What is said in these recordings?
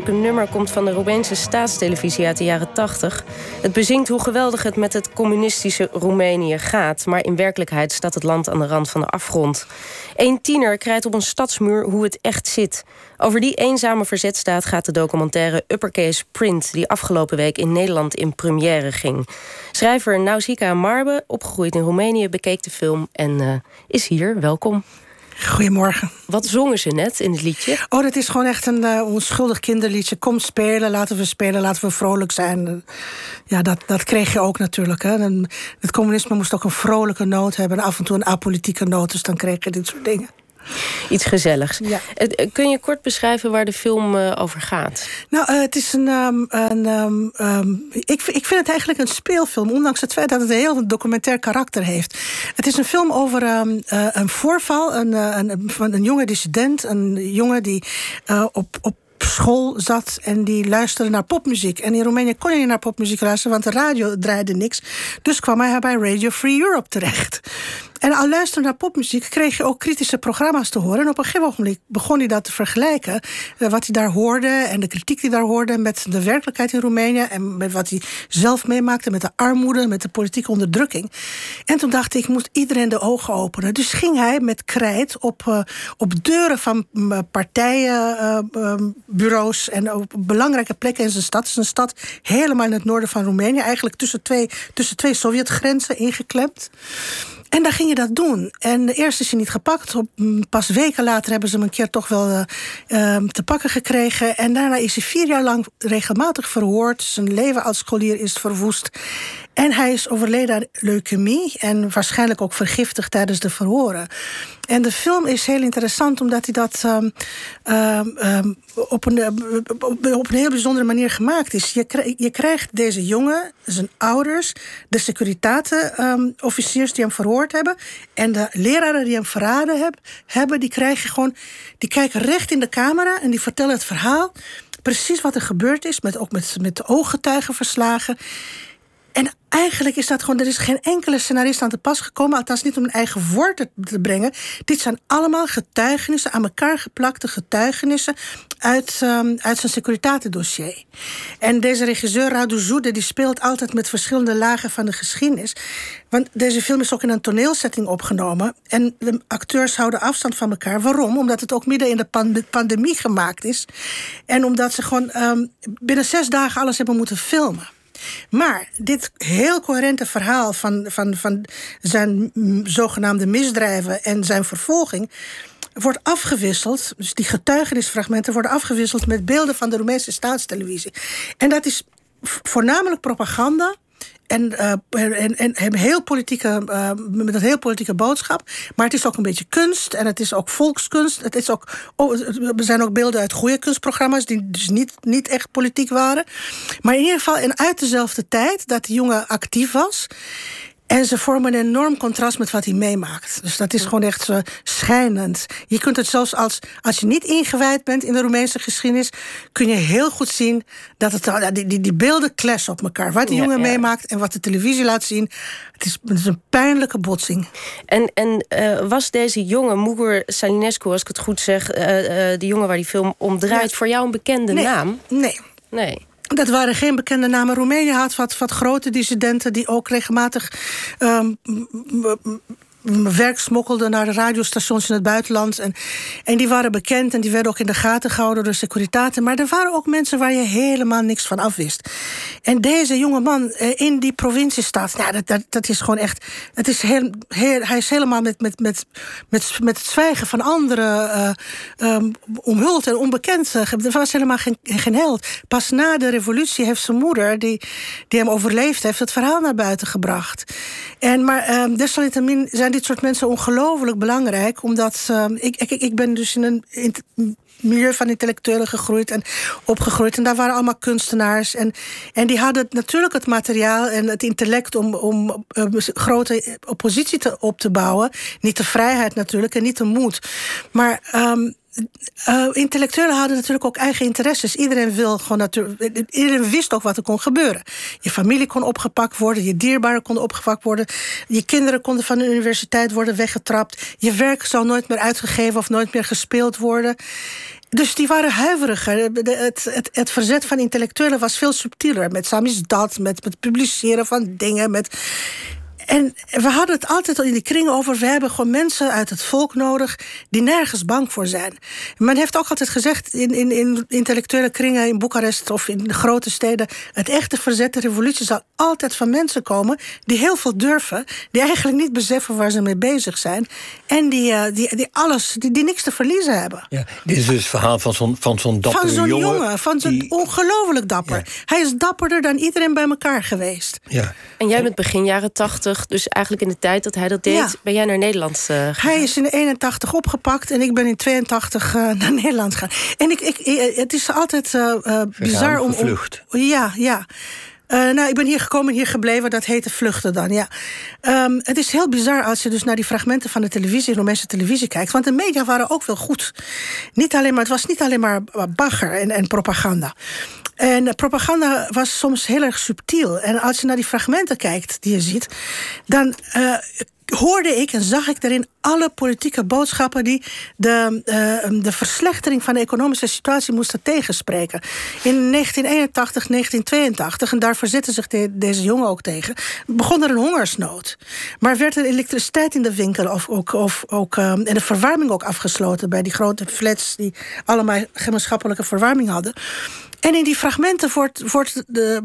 vrolijke nummer komt van de Roemeense staatstelevisie uit de jaren 80. Het bezingt hoe geweldig het met het communistische Roemenië gaat. Maar in werkelijkheid staat het land aan de rand van de afgrond. Een tiener krijgt op een stadsmuur hoe het echt zit. Over die eenzame verzetstaat gaat de documentaire Uppercase Print... die afgelopen week in Nederland in première ging. Schrijver Nausicaa Marbe, opgegroeid in Roemenië, bekeek de film... en uh, is hier. Welkom. Goedemorgen. Wat zongen ze net in het liedje? Oh, dat is gewoon echt een uh, onschuldig kinderliedje. Kom spelen, laten we spelen, laten we vrolijk zijn. Ja, dat, dat kreeg je ook natuurlijk. Hè. het communisme moest ook een vrolijke noot hebben... en af en toe een apolitieke noot, dus dan kreeg je dit soort dingen. Iets gezelligs. Ja. Eh, eh, kun je kort beschrijven waar de film uh, over gaat? Nou, uh, het is een. Um, een um, um, ik, ik vind het eigenlijk een speelfilm, ondanks het feit dat het een heel documentair karakter heeft. Het is een film over een voorval. Een, een, van een jonge dissident, een jongen die op, op school zat en die luisterde naar popmuziek. En in Roemenië kon je niet naar popmuziek luisteren, want de radio draaide niks. Dus kwam hij bij Radio Free Europe terecht. En al luisteren naar popmuziek kreeg je ook kritische programma's te horen. En op een gegeven moment begon hij dat te vergelijken. Eh, wat hij daar hoorde en de kritiek die daar hoorde met de werkelijkheid in Roemenië. En met wat hij zelf meemaakte met de armoede, met de politieke onderdrukking. En toen dacht ik, ik moet iedereen de ogen openen. Dus ging hij met krijt op, uh, op deuren van partijenbureaus uh, en op belangrijke plekken in zijn stad. Het is een stad helemaal in het noorden van Roemenië. Eigenlijk tussen twee, tussen twee Sovjetgrenzen ingeklemd. En daar ging je dat doen. En eerst is hij niet gepakt. Pas weken later hebben ze hem een keer toch wel uh, te pakken gekregen. En daarna is hij vier jaar lang regelmatig verhoord. Zijn leven als scholier is verwoest. En hij is overleden aan leukemie en waarschijnlijk ook vergiftigd tijdens de verhoren. En de film is heel interessant omdat hij dat um, um, op, een, op een heel bijzondere manier gemaakt is. Je, je krijgt deze jongen, zijn ouders, de securiteitenofficiers die hem verhoord hebben en de leraren die hem verraden heb, hebben, die krijgen gewoon, die kijken recht in de camera en die vertellen het verhaal. Precies wat er gebeurd is, met, ook met, met ooggetuigenverslagen. En eigenlijk is dat gewoon, er is geen enkele scenarist aan te pas gekomen, althans niet om een eigen woord te brengen. Dit zijn allemaal getuigenissen, aan elkaar geplakte getuigenissen uit, um, uit zijn securiteitendossier. En deze regisseur, Radu Zoede, die speelt altijd met verschillende lagen van de geschiedenis. Want deze film is ook in een toneelsetting opgenomen. En de acteurs houden afstand van elkaar. Waarom? Omdat het ook midden in de pandemie gemaakt is. En omdat ze gewoon um, binnen zes dagen alles hebben moeten filmen. Maar dit heel coherente verhaal van, van, van zijn zogenaamde misdrijven en zijn vervolging wordt afgewisseld. Dus die getuigenisfragmenten worden afgewisseld met beelden van de Roemeense staatstelevisie. En dat is voornamelijk propaganda en, uh, en, en, en heel politieke, uh, met een heel politieke boodschap. Maar het is ook een beetje kunst en het is ook volkskunst. Het is ook, oh, er zijn ook beelden uit goede kunstprogramma's die dus niet, niet echt politiek waren. Maar in ieder geval, en uit dezelfde tijd dat de jongen actief was. En ze vormen een enorm contrast met wat hij meemaakt. Dus dat is gewoon echt uh, schijnend. Je kunt het zelfs als, als je niet ingewijd bent in de Roemeense geschiedenis, kun je heel goed zien dat het, uh, die, die, die beelden clashen op elkaar. Wat die jongen meemaakt en wat de televisie laat zien. Het is, het is een pijnlijke botsing. En, en uh, was deze jongen, Mugur Salinescu, als ik het goed zeg, uh, de jongen waar die film om draait, voor jou een bekende nee. naam? Nee. Nee. Dat waren geen bekende namen. Roemenië had wat, wat grote dissidenten die ook regelmatig um, werk smokkelde naar de radiostations in het buitenland. En, en die waren bekend en die werden ook in de gaten gehouden door securiteiten. Maar er waren ook mensen waar je helemaal niks van afwist. En deze jonge man eh, in die provinciestad, nou, dat, dat, dat is gewoon echt. Het is heel, hij is helemaal met, met, met, met, met het zwijgen van anderen uh, omhuld en onbekend. Er was helemaal geen, geen held. Pas na de revolutie heeft zijn moeder, die, die hem overleefd heeft, het verhaal naar buiten gebracht. En, maar um, desalniettemin zijn dit soort mensen ongelooflijk belangrijk. Omdat uh, ik, ik, ik ben dus in een milieu van intellectuelen gegroeid en opgegroeid. En daar waren allemaal kunstenaars. En, en die hadden natuurlijk het materiaal en het intellect om, om uh, grote oppositie te, op te bouwen. Niet de vrijheid natuurlijk en niet de moed. Maar um, uh, intellectuelen hadden natuurlijk ook eigen interesses. Iedereen, wil gewoon natuurlijk, iedereen wist ook wat er kon gebeuren. Je familie kon opgepakt worden, je dierbaren konden opgepakt worden, je kinderen konden van de universiteit worden weggetrapt, je werk zou nooit meer uitgegeven of nooit meer gespeeld worden. Dus die waren huiveriger. het, het, het, verzet van intellectuelen was veel subtieler. Met dat, met het publiceren van dingen, met en we hadden het altijd al in die kring over. We hebben gewoon mensen uit het volk nodig die nergens bang voor zijn. Men heeft ook altijd gezegd in, in, in intellectuele kringen in Boekarest of in de grote steden. Het echte verzet, de revolutie zal altijd van mensen komen die heel veel durven. Die eigenlijk niet beseffen waar ze mee bezig zijn. En die, uh, die, die alles, die, die niks te verliezen hebben. Ja, dit is dus het verhaal van zo'n van zo'n dapper jongen. Van zo'n jongen, van zo'n die... ongelooflijk dapper. Hij is dapperder dan iedereen bij elkaar geweest. Ja. En jij bent begin jaren tachtig dus eigenlijk in de tijd dat hij dat deed, ben jij naar Nederland uh, gegaan? Hij is in 81 opgepakt en ik ben in 82 uh, eh, naar Nederland gegaan. En ik, ik, eh, het is altijd uh, bizar om, om. Ja, ja. Uh, nou, ik ben hier gekomen en hier gebleven. Dat heette vluchten dan, ja. Um, het is heel bizar als je dus naar die fragmenten van de televisie... Romeinse televisie kijkt. Want de media waren ook wel goed. Niet alleen maar, het was niet alleen maar bagger en, en propaganda. En propaganda was soms heel erg subtiel. En als je naar die fragmenten kijkt die je ziet, dan uh, hoorde ik en zag ik daarin alle politieke boodschappen die de, uh, de verslechtering van de economische situatie moesten tegenspreken. In 1981, 1982, en daar verzetten zich deze jongen ook tegen, begon er een hongersnood. Maar werd er elektriciteit in de winkel of, ook, of, ook, uh, en de verwarming ook afgesloten bij die grote flats die allemaal gemeenschappelijke verwarming hadden. En in die fragmenten wordt, de,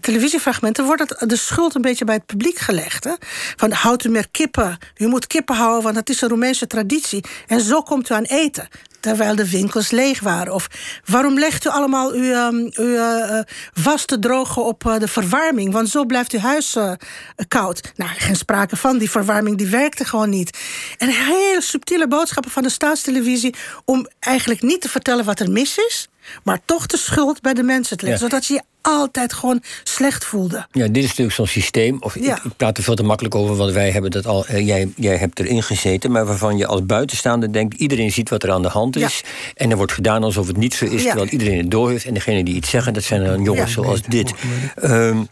televisiefragmenten wordt de schuld een beetje bij het publiek gelegd. Hè? Van houdt u meer kippen. U moet kippen houden, want dat is een Roemeense traditie. En zo komt u aan eten. Terwijl de winkels leeg waren. Of waarom legt u allemaal uw, um, uw uh, was te drogen op uh, de verwarming? Want zo blijft uw huis uh, koud. Nou, geen sprake van. Die verwarming die werkte gewoon niet. En hele subtiele boodschappen van de staatstelevisie... om eigenlijk niet te vertellen wat er mis is maar toch de schuld bij de mensen te leggen. Zodat je je altijd gewoon slecht voelde. Ja, dit is natuurlijk zo'n systeem. Of ik, ik, praat er veel te makkelijk over, want wij hebben dat al. Uh, jij, jij hebt erin gezeten, maar waarvan je als buitenstaander denkt: iedereen ziet wat er aan de hand is. En er wordt gedaan alsof het niet zo is, terwijl iedereen het door heeft. En degene die iets zeggen, dat zijn dan jongens zoals dit. Um,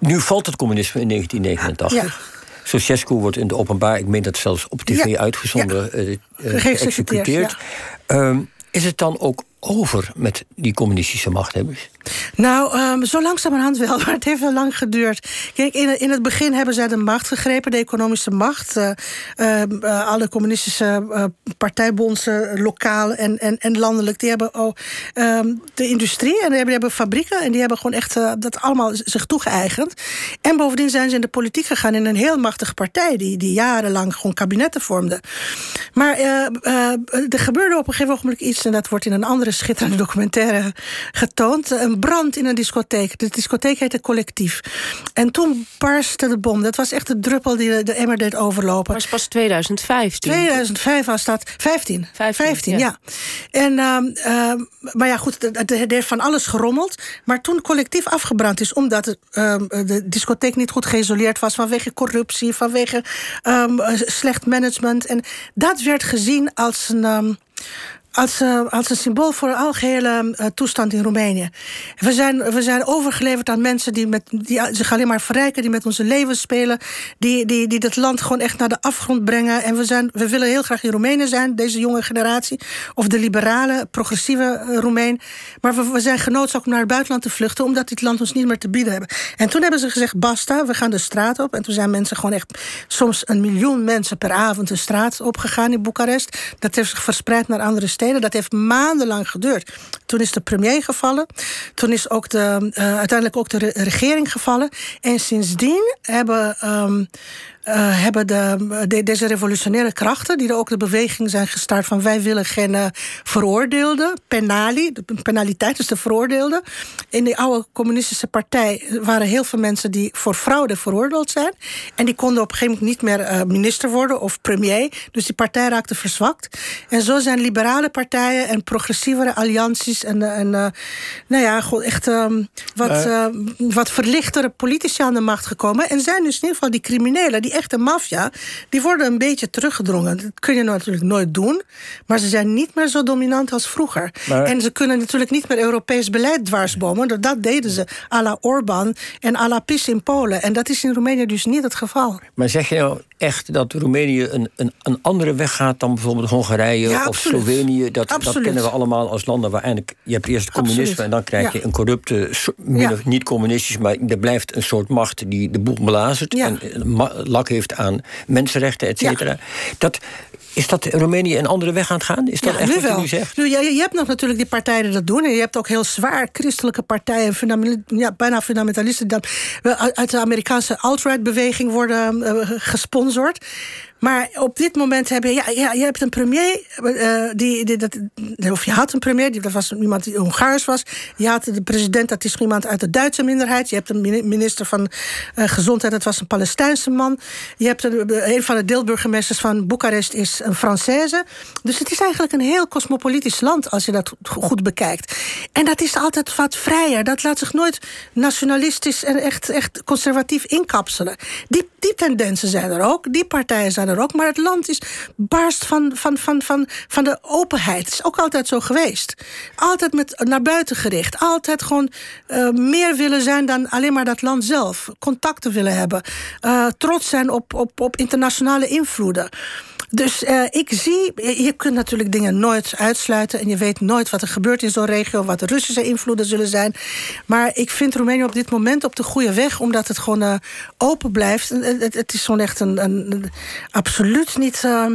nu valt het communisme in 1989. Ceausescu wordt in de openbaar, ik meen dat zelfs op tv uitgezonden, uh, uh, geëxecuteerd. Um, is het dan ook over met die communistische machthebbers? Nou, um, zo langzamerhand wel, maar het heeft wel lang geduurd. Kijk, in, in het begin hebben zij de macht gegrepen, de economische macht. Uh, uh, alle communistische uh, partijbondsen, lokaal en, en, en landelijk, die hebben oh, de industrie en die hebben, die hebben fabrieken en die hebben gewoon echt dat allemaal zich toegeëigend. En bovendien zijn ze in de politiek gegaan in een heel machtige partij, die, die jarenlang gewoon kabinetten vormde. Maar er gebeurde op een gegeven moment iets, en dat wordt in een andere schitterende documentaire getoond. Een brand in een discotheek. De discotheek heette Collectief. En toen barstte de bom. Dat was echt de druppel die de emmer deed overlopen. Dat was pas 2015. 2005 was dat. 15. 15, ja. En, uh, maar ja, goed, er heeft van alles gerommeld. Maar toen Collectief afgebrand is... omdat het, ehm, de discotheek niet goed geïsoleerd was... vanwege corruptie, vanwege ehm, slecht management. En dat werd gezien als een als, uh, als een symbool voor de algehele uh, toestand in Roemenië. We zijn, we zijn overgeleverd aan mensen die, met, die zich alleen maar verrijken, die met onze levens spelen, die, die, die dat land gewoon echt naar de afgrond brengen. En we, zijn, we willen heel graag in Roemenië zijn, deze jonge generatie, of de liberale, progressieve uh, Roemeen. Maar we, we zijn genoodzaakt om naar het buitenland te vluchten, omdat dit land ons niet meer te bieden hebben. En toen hebben ze gezegd: basta, we gaan de straat op. En toen zijn mensen gewoon echt soms een miljoen mensen per avond de straat opgegaan in Boekarest. Dat heeft zich verspreid naar andere steden. Dat heeft maandenlang geduurd. Toen is de premier gevallen. Toen is ook de, uh, uiteindelijk ook de regering gevallen. En sindsdien hebben um, uh, hebben de, deze revolutionaire krachten, die er ook de beweging zijn gestart van wij willen geen uh, veroordeelden, penali, de penaliteit is de veroordeelde. In de oude communistische partij waren heel veel mensen die voor fraude veroordeeld zijn. En die konden op een gegeven moment niet meer minister worden of premier. Dus die partij raakte verzwakt. En zo zijn liberale partijen en progressievere allianties en, en nou ja, gewoon echt ehm, wat, wat verlichtere politici aan de macht gekomen. En zijn dus in ieder geval die criminelen, die echte maffia, die worden een beetje teruggedrongen. Dat kun je natuurlijk nooit doen, maar ze zijn niet meer zo dominant als vroeger. En ze kunnen natuurlijk niet meer Europees beleid dwarsbomen. Dat deden ze à la Orbán en à la PIS in Polen. En dat is in Roemenië dus niet het geval. Maar zeg je nou echt dat Roemenië een, een, een andere weg gaat dan bijvoorbeeld Hongarije of Slovenië? Dat, dat kennen we allemaal als landen waar je hebt eerst communisme en dan krijg je een corrupte, niet communistisch... maar er blijft een soort macht die de boel belazert... en lak heeft aan mensenrechten, et cetera. Dat, is dat Roemenië een andere weg aan het gaan? Is dat echt wat je nu zegt? Nu, ja, je hebt nog natuurlijk die partijen die dat doen. En je hebt ook heel zwaar christelijke partijen, ja, bijna fundamentalisten... die uit de Amerikaanse alt-right-beweging worden uh, gesponsord. Maar op dit moment heb je, ja, ja, je hebt een premier, uh, die, die, dat, of je had een premier, die, dat was iemand die Hongaars was. Je had de president, dat is iemand uit de Duitse minderheid. Je hebt een minister van uh, Gezondheid, dat was een Palestijnse man. Je hebt een, een van de deelburgemeesters van Boekarest is een Française. Dus het is eigenlijk een heel cosmopolitisch land als je dat goed bekijkt. En dat is altijd wat vrijer. Dat laat zich nooit nationalistisch en echt, echt conservatief inkapselen. Die, die tendensen zijn er ook, die partijen zijn er ook. Maar het land is barst van, van, van, van, van de openheid. Het is ook altijd zo geweest. Altijd met, naar buiten gericht. Altijd gewoon meer willen zijn dan alleen maar dat land zelf. Contacten willen hebben. Trots zijn op, op, op internationale invloeden. Dus ik zie, je kunt natuurlijk dingen nooit uitsluiten... en je weet nooit wat er gebeurt in zo'n regio... wat de Russische invloeden zullen zijn. Maar ik vind Roemenië op dit moment op de goede weg... omdat het gewoon open blijft. Het, het, is gewoon echt een, een, absoluut niet, uh,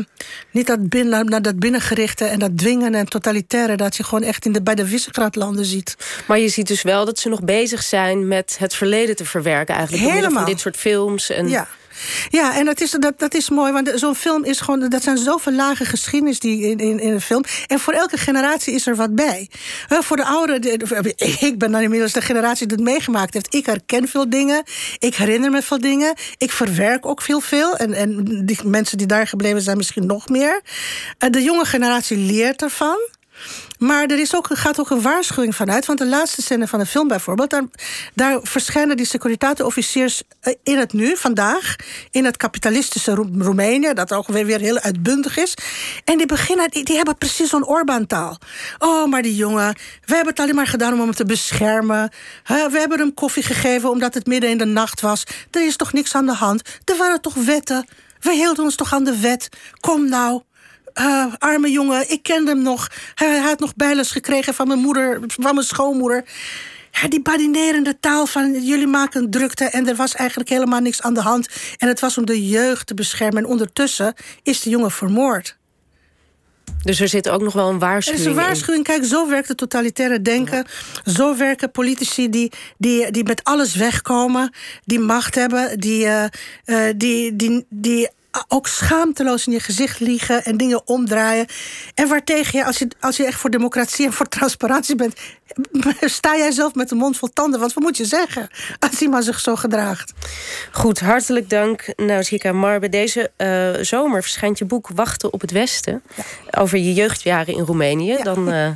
niet dat, binnen, naar dat binnengerichte... en dat dwingen en totalitaire... dat je gewoon echt in de, bij de Visegrad-landen ziet. Maar je ziet dus wel dat ze nog bezig zijn... met het verleden te verwerken eigenlijk. Helemaal. Van dit soort films en... Ja. Ja, en dat is, dat, dat is mooi, want zo'n film is gewoon... dat zijn zoveel lage geschiedenis die in, in, in een film. En voor elke generatie is er wat bij. voor de ouderen... Ik ben dan inmiddels de generatie die het meegemaakt heeft. Ik herken veel dingen. Ik herinner me veel dingen. Ik verwerk ook veel veel. En, en die mensen die daar gebleven zijn misschien nog meer. De jonge generatie leert ervan. Maar er is ook, gaat ook een waarschuwing vanuit. Want de laatste scène van de film bijvoorbeeld... daar, daar verschijnen die securiteitsofficiers eh, in het nu, vandaag... in het kapitalistische Roemenië, dat ook weer, weer heel uitbundig is. En die beginnen, die, die hebben precies zo'n Orbán-taal. Oh, maar die jongen, we hebben het alleen maar gedaan om hem te beschermen. we hebben hem koffie gegeven omdat het midden in de nacht was. Er is toch niks aan de hand? Er waren toch wetten? We hielden ons toch aan de wet? Kom nou, uh, arme jongen, ik kende hem nog. Hij, had nog bijles gekregen van mijn moeder, van mijn schoonmoeder. Ja, die badinerende taal van jullie maken drukte en er was eigenlijk helemaal niks aan de hand. En het was om de jeugd te beschermen. En ondertussen is de jongen vermoord. Dus er zit ook nog wel een waarschuwing. Er is een waarschuwing. Kijk, zo werkt het totalitaire denken. Zo werken politici die, die, die met alles wegkomen, die macht hebben, die, uh, die, die, die ook schaamteloos in je gezicht liegen en dingen omdraaien. En waartegen je, als je, als je echt voor democratie en voor transparantie bent, sta jij zelf met de mond vol tanden. Want wat moet je zeggen als iemand zich zo gedraagt? Goed, hartelijk dank, Nausicaa Marbe. Deze uh, zomer verschijnt je boek Wachten op het Westen. Over je jeugdjaren in Roemenië. Dan, uh,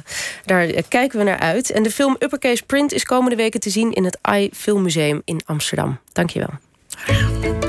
daar kijken we naar uit. En de film Uppercase Print is komende weken te zien in het AI Filmmuseum in Amsterdam. Dank je wel.